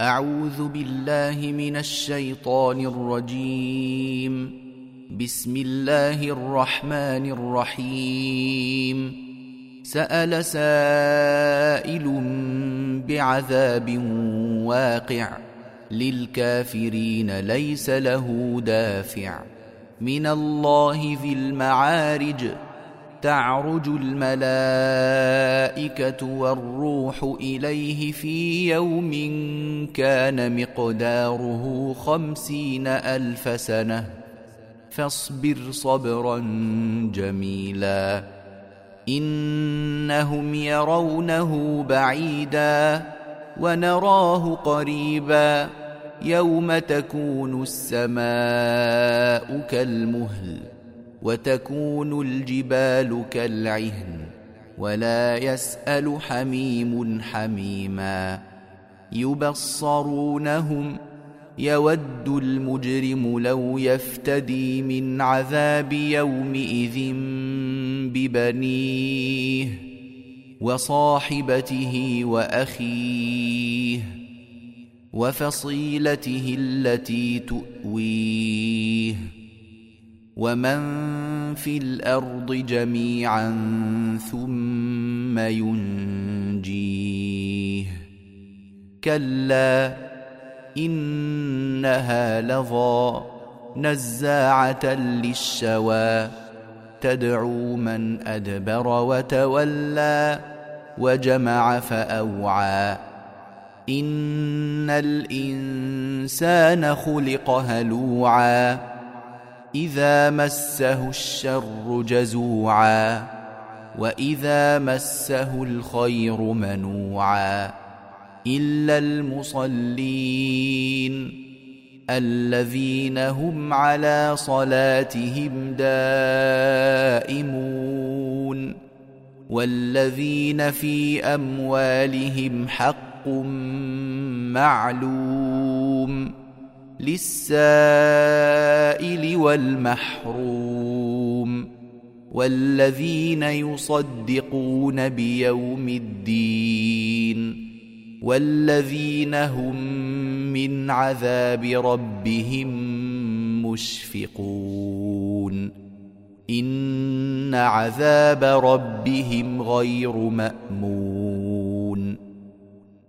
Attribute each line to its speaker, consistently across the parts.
Speaker 1: أعوذ بالله من الشيطان الرجيم. بسم الله الرحمن الرحيم. سأل سائل بعذاب واقع. للكافرين ليس له دافع. من الله ذي المعارج. تعرج الملائكة والروح إليه في يوم كان مقداره خمسين ألف سنة. فاصبر صبرا جميلا. إنهم يرونه بعيدا ونراه قريبا. يوم تكون السماء كالمهل. وتكون الجبال كالعهن ولا يسأل حميم حميما يبصرونهم يود المجرم لو يفتدي من عذاب يومئذ ببنيه وصاحبته وأخيه وفصيلته التي تؤويه ومن في الأرض جميعا ثم ينجيه كلا انها لظى نزاعه للشوى تدعو من ادبر وتولى وجمع فاوعى ان الانسان خلق هلوعا إذا مسه الشر جزوعا وإذا مسه الخير منوعا إلا المصلين الذين هم على صلاتهم دائمون والذين في أموالهم حق معلوم للسائل والمحروم والذين يصدقون بيوم الدين والذين هم من عذاب ربهم مشفقون إن عذاب ربهم غير مأمون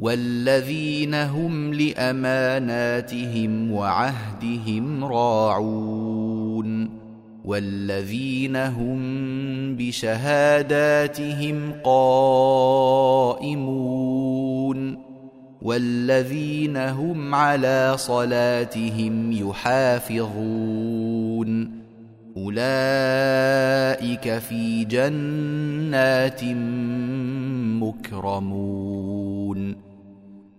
Speaker 1: والذين هم لاماناتهم وعهدهم راعون والذين هم بشهاداتهم قائمون والذين هم على صلاتهم يحافظون اولئك في جنات مكرمون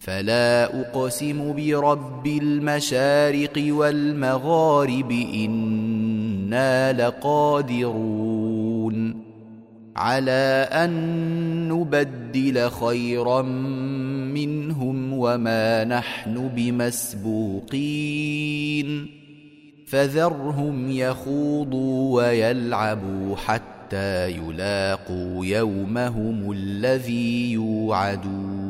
Speaker 1: فلا أقسم برب المشارق والمغارب إنا لقادرون على أن نبدل خيرا منهم وما نحن بمسبوقين فذرهم يخوضوا ويلعبوا حتى يلاقوا يومهم الذي يوعدون